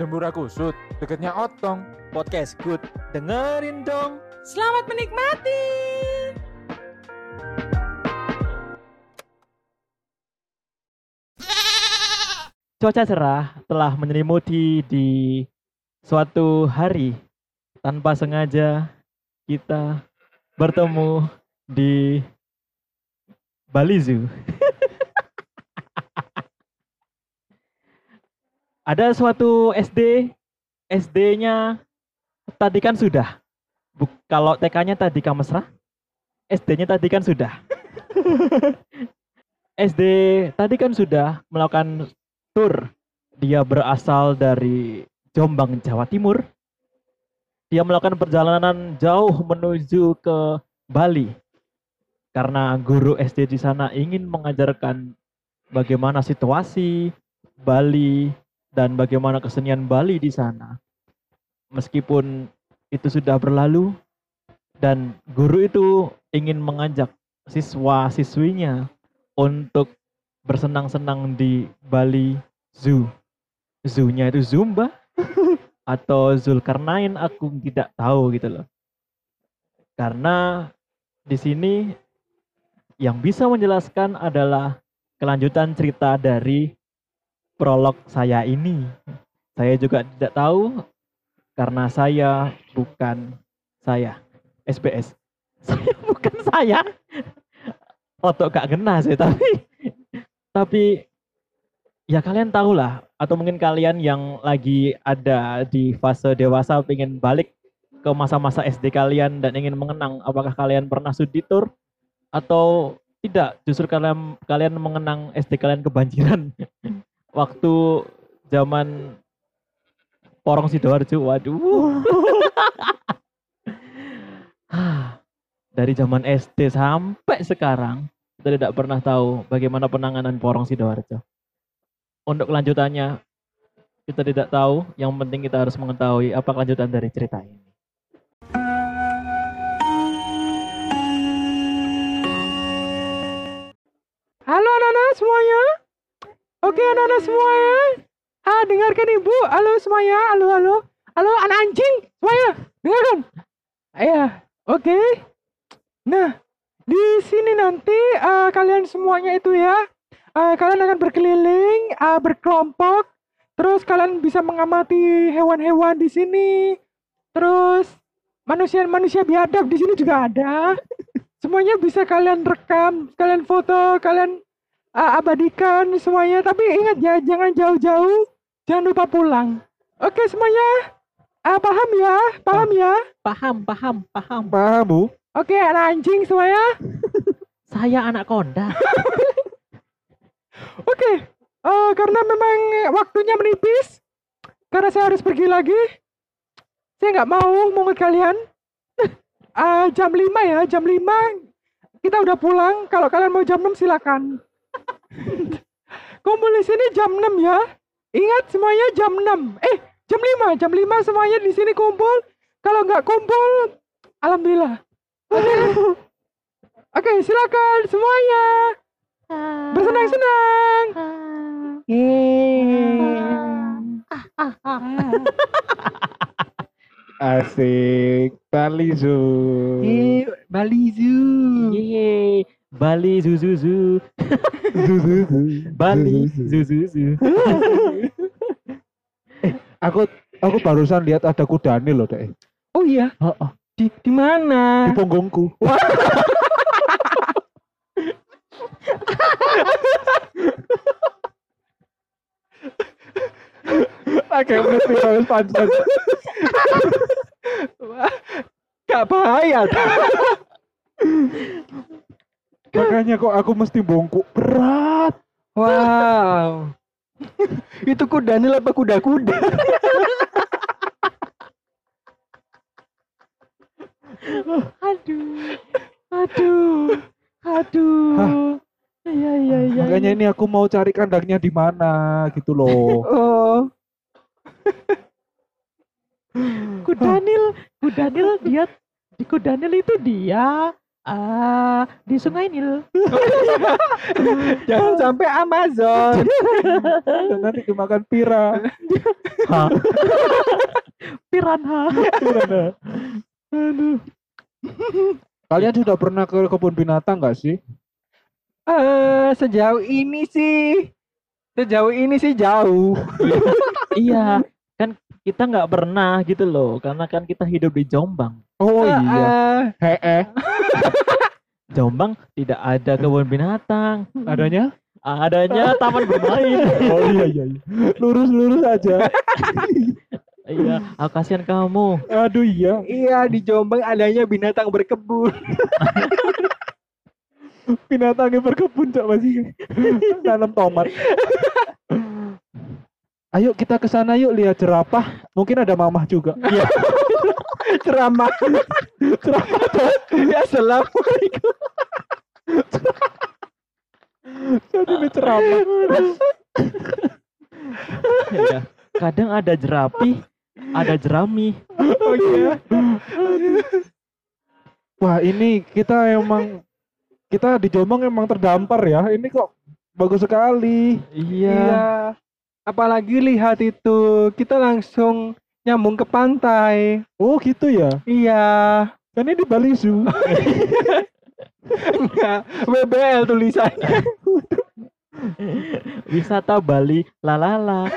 Dembura Kusut, deketnya Otong. Podcast Good. Dengerin dong. Selamat menikmati. Cuaca cerah telah menyelimuti di suatu hari tanpa sengaja kita bertemu di Bali Zoo. Ada suatu SD, SD-nya tadi kan sudah. Buk- kalau TK-nya tadi Kamesra, SD-nya tadi kan sudah. SD tadi kan sudah melakukan tur. Dia berasal dari Jombang, Jawa Timur. Dia melakukan perjalanan jauh menuju ke Bali. Karena guru SD di sana ingin mengajarkan bagaimana situasi Bali dan bagaimana kesenian Bali di sana. Meskipun itu sudah berlalu dan guru itu ingin mengajak siswa-siswinya untuk bersenang-senang di Bali Zoo. Zoo-nya itu Zumba atau Zulkarnain aku tidak tahu gitu loh. Karena di sini yang bisa menjelaskan adalah kelanjutan cerita dari prolog saya ini. Saya juga tidak tahu karena saya bukan saya SBS. Saya bukan saya. Otok gak kena sih tapi tapi ya kalian tahu lah atau mungkin kalian yang lagi ada di fase dewasa pengen balik ke masa-masa SD kalian dan ingin mengenang apakah kalian pernah studi tour atau tidak justru kalian kalian mengenang SD kalian kebanjiran waktu zaman Porong Sidoarjo waduh. Dari zaman SD sampai sekarang kita tidak pernah tahu bagaimana penanganan Porong Sidoarjo. Untuk kelanjutannya kita tidak tahu. Yang penting kita harus mengetahui apa kelanjutan dari cerita ini. Halo anak-anak semuanya. Oke anak-anak semuanya. Ah, dengarkan ibu. Halo semuanya. Halo, halo. Halo anak anjing. Semuanya. Dengarkan. Iya. Oke. Nah, di sini nanti ah, kalian semuanya itu ya. ah, kalian akan berkeliling, ah, berkelompok. Terus kalian bisa mengamati hewan-hewan di sini. Terus manusia-manusia biadab di sini juga ada. Semuanya bisa kalian rekam, kalian foto, kalian uh, abadikan semuanya. Tapi ingat ya, jangan jauh-jauh, jangan lupa pulang. Oke semuanya, Ah, paham ya, paham ya. paham paham paham Paham, Bu? Oke anak anjing semuanya. saya anak konda Oke, eh, karena memang waktunya menipis, karena saya harus pergi lagi, saya nggak mau mungut kalian. Ah, jam 5 ya, jam 5 kita udah pulang. Kalau kalian mau jam 6 silakan. Kumpul di sini jam 6 ya. Ingat semuanya jam 6. Eh, jam 5, jam 5 semuanya di sini kumpul. Kalau nggak kumpul, alhamdulillah. Oke. Oke, silakan semuanya. Bersenang-senang. Asik. Bali Zoo. Eh, Bali Zoo. Yeay, Bali Zuzuzu. Bali Zuzuzu. Aku aku barusan lihat ada kudani loh, Dek. Oh iya, Oh, oh. di di mana? Di punggungku. Oke, mesti harus panjang. Gak bahaya. Makanya kok aku mesti bongkok berat. Wow. Itu kudanil apa kuda-kuda? aduh. Aduh. Aduh. Iya iya iya. Makanya ini aku mau cari kandangnya di mana gitu loh. Oh. Kudanil, Kudanil dia di Kudanil itu dia Ah, di Sungai Nil. Jangan sampai Amazon. Nanti dimakan pira. Ha. Piranha. Piranha. Aduh. Kalian sudah pernah ke kebun binatang nggak sih? Eh, sejauh ini sih sejauh ini sih jauh. iya, kan kita nggak pernah gitu loh, karena kan kita hidup di Jombang. Oh iya. eh, Hee, Jombang tidak ada kebun binatang, adanya? adanya taman bermain. Oh iya iya. iya. Lurus-lurus aja. iya, aku kasihan kamu. Aduh iya. iya di Jombang adanya binatang berkebun. Binatangnya berkebun cok masih. Tanam tomat. Ayo kita ke sana yuk lihat jerapah. Mungkin ada mamah juga. Iya. Ceramah. Ceramah. ya assalamualaikum. Jadi ini ceramah. Iya. Kadang ada jerapi, ada jerami. Oh iya. Wah ini kita emang kita di Jombang emang terdampar ya. Ini kok bagus sekali. Iya. Iya. Apalagi lihat itu, kita langsung nyambung ke pantai. Oh gitu ya. Iya. Kan ini di Bali Zoo. Enggak, WBL tulisannya. Wisata Bali, lalala.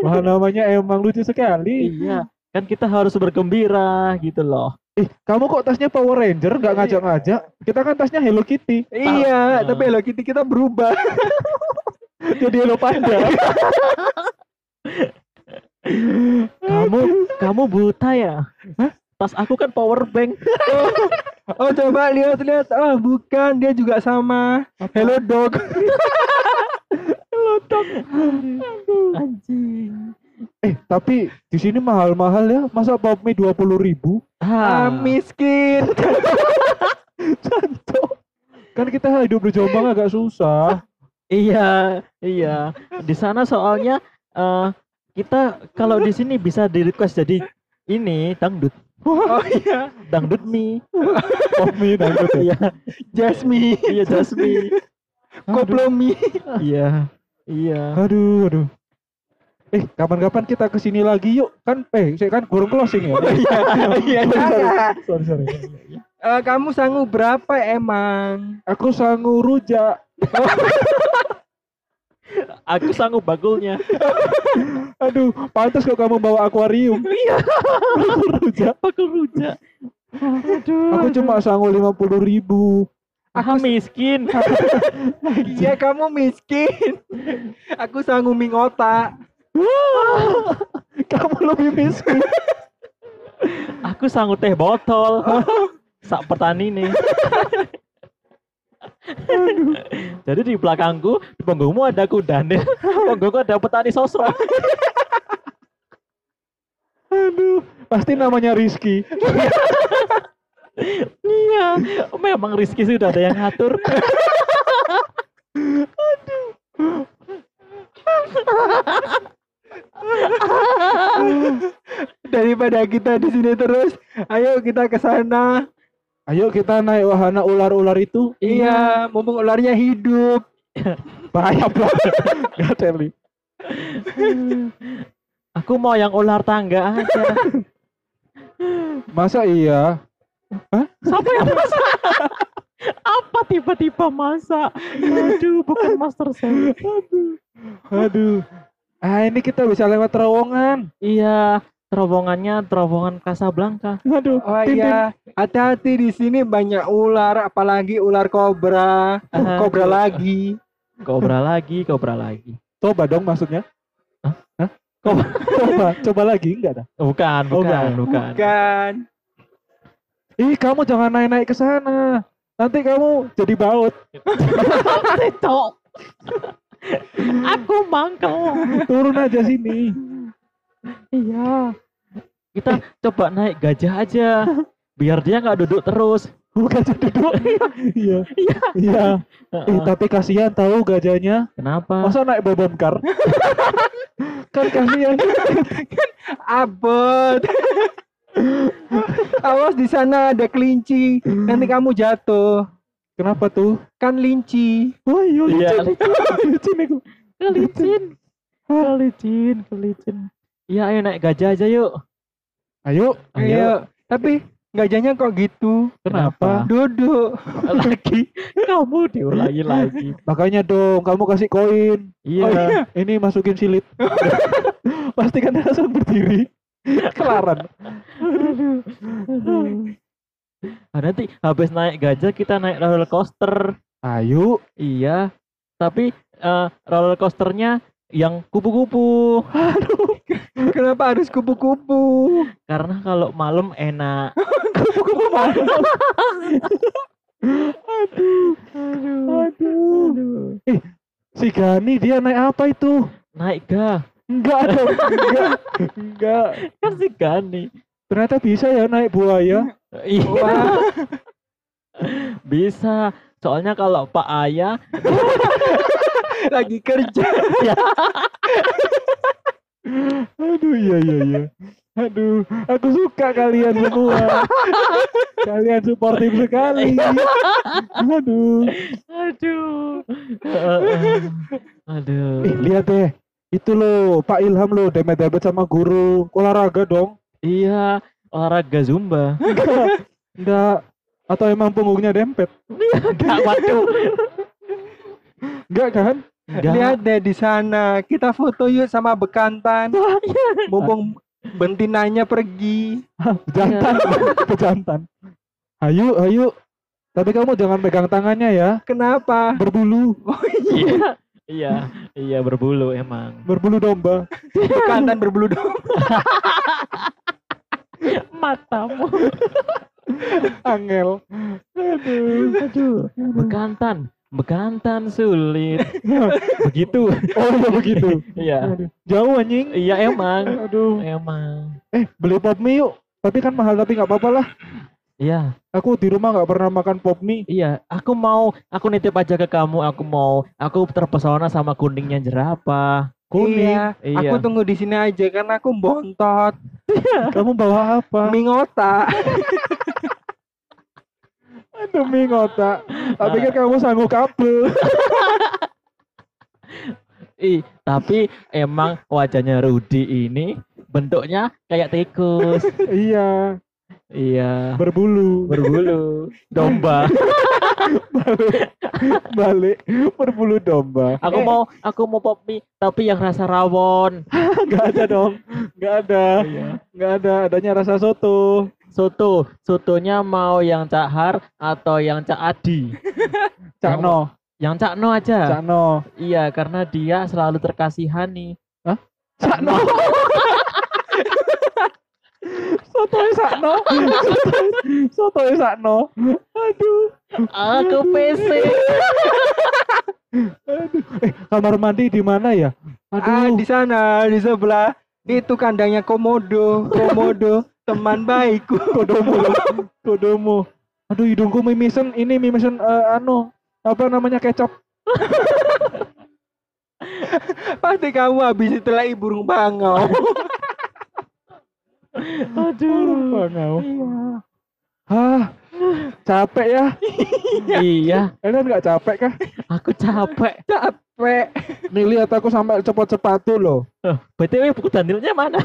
Wah namanya emang lucu sekali. iya, kan kita harus bergembira gitu loh. Eh kamu kok tasnya Power Ranger nggak ngajak-ngajak? Kita kan tasnya Hello Kitty. iya, tapi Hello Kitty kita berubah. Jadi Hello Panda. Kamu kamu buta ya? Tas aku kan power bank. Oh coba lihat-lihat. Oh bukan, dia juga sama. Hello Dog. Anjing. Eh tapi di sini mahal-mahal ya. Masa pop mie dua puluh ribu? Ah, Ah, miskin. Kan kita hidup di Jombang agak susah. Iya, iya. Di sana soalnya eh kita kalau di sini bisa di request jadi ini dangdut, Oh iya, dangdut mie. Pop mie dangdut ya. Iya, Jasmine. iya Jasmine. Koplo mie. Iya. Iya. Aduh, aduh. Eh, kapan-kapan kita ke sini lagi yuk. Kan eh saya kan burung closing ya. Iya, iya. jangan. sorry, sorry. Eh, kamu sanggup berapa emang? Aku sangu rujak. Aku sanggup bagulnya. Aduh, pantas kok kamu bawa akuarium. Iya. rujak. Bakul rujak. Aduh. Aku cuma sangu lima puluh ribu. ah, miskin. Iya kamu miskin. Aku sanggup mie otak. kamu lebih miskin. Aku sanggup teh botol. Sak petani nih. Jadi di belakangku, di punggungmu ada kuda nih. Punggungku ada petani sosro. Aduh, pasti namanya Rizky. Iya, memang Rizky sudah ada yang ngatur. Daripada kita di sini terus, ayo kita ke sana. Ayo kita naik wahana ular-ular itu. Iya, mumpung ularnya hidup. Bahaya banget. Gak Charlie. Aku mau yang ular tangga aja. Masa iya? Siapa yang masak? Apa tiba-tiba masak? Aduh, bukan master chef. Aduh. Ah ini kita bisa lewat terowongan. Iya, terowongannya terowongan Casablanca. Aduh. Oh Tin. iya, hati-hati di sini banyak ular, apalagi ular kobra, Ah, kobra lagi. Kobra lagi, kobra lagi. Coba dong maksudnya. Hah? Hah? Coba, coba, coba lagi enggak dah. Bukan, Oh, bukan, enggak. bukan. Kan? Ih, kamu jangan naik-naik ke sana. Nanti kamu jadi baut. Cok. Aku mangkel. Turun aja sini. Iya. Kita coba naik gajah aja. Biar dia nggak duduk terus. Bukan duduk. Iya. Iya. Iya. Eh, tapi kasihan tahu gajahnya. Kenapa? Masa naik bobon kar? kan kasihan. Abot. Awas di sana ada kelinci. Nanti kamu jatuh. Kenapa tuh? Kan linci. Oh iya, licin. licin kelicin. Kelicin, kelicin. Iya, ayo naik gajah aja yuk. Ayo, Ayo. Tapi gajahnya kok gitu? Kenapa? Duduk. lagi kamu diulangi lagi. makanya dong kamu kasih koin. Iya. Ini masukin silit. Pastikan langsung berdiri. Kelaran. Nah, nanti habis naik gajah kita naik roller coaster. Ayo. Iya. Tapi eh, roller coasternya yang kupu-kupu. Kenapa harus kupu-kupu? Karena kalau malam enak. Kupu-kupu malam. Aduh. Aduh. Eh, si Gani dia naik apa itu? Naik ga. Enggak dong, enggak. Enggak. Kan si Gani. Ternyata bisa ya naik buaya. Iya. Bisa. Soalnya kalau Pak Ayah lagi kerja. Aduh iya iya iya. Aduh, aku suka kalian semua. kalian suportif sekali. Aduh. Aduh. Heeh. Aduh. Eh, lihat deh. Itu loh, Pak Ilham loh, demet-demet sama guru. Olahraga dong. Iya, olahraga zumba. Enggak. Atau emang punggungnya dempet? Enggak, waduh. Enggak kan? Enggak. Lihat deh di sana. Kita foto yuk sama bekantan. Mumpung bentinanya pergi. Jantan, pejantan. Ayo, ayo. Tapi kamu jangan pegang tangannya ya, Kenapa? berbulu, Iya. Iya, iya berbulu emang. berbulu domba. Bekantan berbulu domba. Matamu. Angel. Aduh. Aduh. Bekantan, bekantan sulit. Begitu. Oh iya begitu. Iya. Aduh. Jauh anjing. Iya emang. Aduh. Emang. Eh, beli pop mie yuk. Tapi kan mahal tapi nggak apa-apa lah. Iya, Aku di rumah nggak pernah makan pop mie. iya. Aku mau, aku nitip aja ke kamu. Aku mau, aku terpesona sama kuningnya jerapah. Kuning. Iya. Iya. Aku tunggu di sini aja karena aku bontot. Kamu bawa apa? Mie ngotak. Demi ngotak. Tak pikir kamu sanggup kabel. Ih, tapi emang wajahnya Rudi ini bentuknya kayak tikus. iya, iya. berbulu. Berbulu. Domba. balik, balik, berbulu domba. Aku Eh. mau, aku mau pop mie, tapi yang rasa rawon. Nggak ada dong. Nggak ada. Iya. Nggak ada. Adanya rasa soto. Soto, sotonya mau yang Cak Har atau yang Cak Adi? Cakno. Yang Cak No aja. Cakno. Iya, karena dia selalu terkasihani. Cakno. Soto sakno. Soto sakno. Aduh. Aku PC. Aduh. Eh, kamar mandi di mana ya? Ah, Aduh. di sana, di sebelah. Itu kandangnya komodo. Komodo, teman baikku. kodomo. kodomo. Aduh, hidungku mimisen. Ini mimisen eh, anu apa namanya kecap. Pasti kamu habis ibu burung bangau. Aduh. Bangau. Hah, capek ya? iya, Kalian nggak capek kah? aku capek. Capek. Nih lihat aku sampai cepot sepatu loh. Eh, BTW buku dandilnya mana?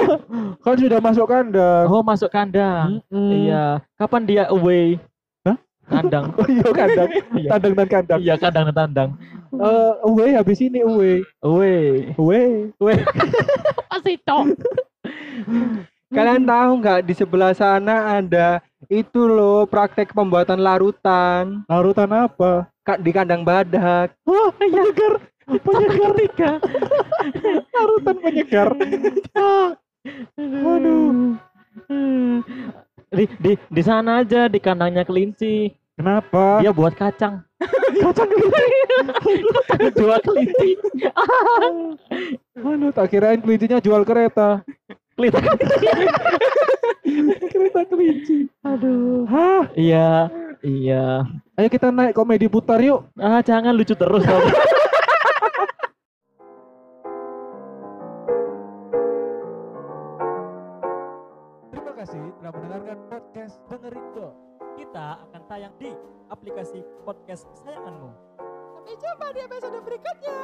Kan sudah masuk kandang. Oh, masuk kandang. Iya. Kapan dia away? Hah? Kandang. Oh iya kandang. Iya. Tandang dan kandang. Iya, kandang dan tandang. Eh, away habis ini away. Away. Away. Away. Masih cok. Kalian tahu nggak di sebelah sana ada itu loh praktek pembuatan larutan Larutan apa? Kak di kandang badak. Wah, penyegar. Penyegar Tiga. larutan penyegar. Aduh. Di, di, di sana aja di kandangnya kelinci. Kenapa? Dia buat kacang. kacang kelinci. Jual kelinci. Anu, tak kirain kelincinya jual kereta. Klit. Kereta kelinci. Aduh. Hah? Iya. Iya. Ayo kita naik komedi putar yuk. Ah, jangan lucu terus dong. Terima kasih telah mendengarkan podcast Dengerin Kita akan tayang di aplikasi podcast kesayanganmu. Sampai jumpa di episode berikutnya.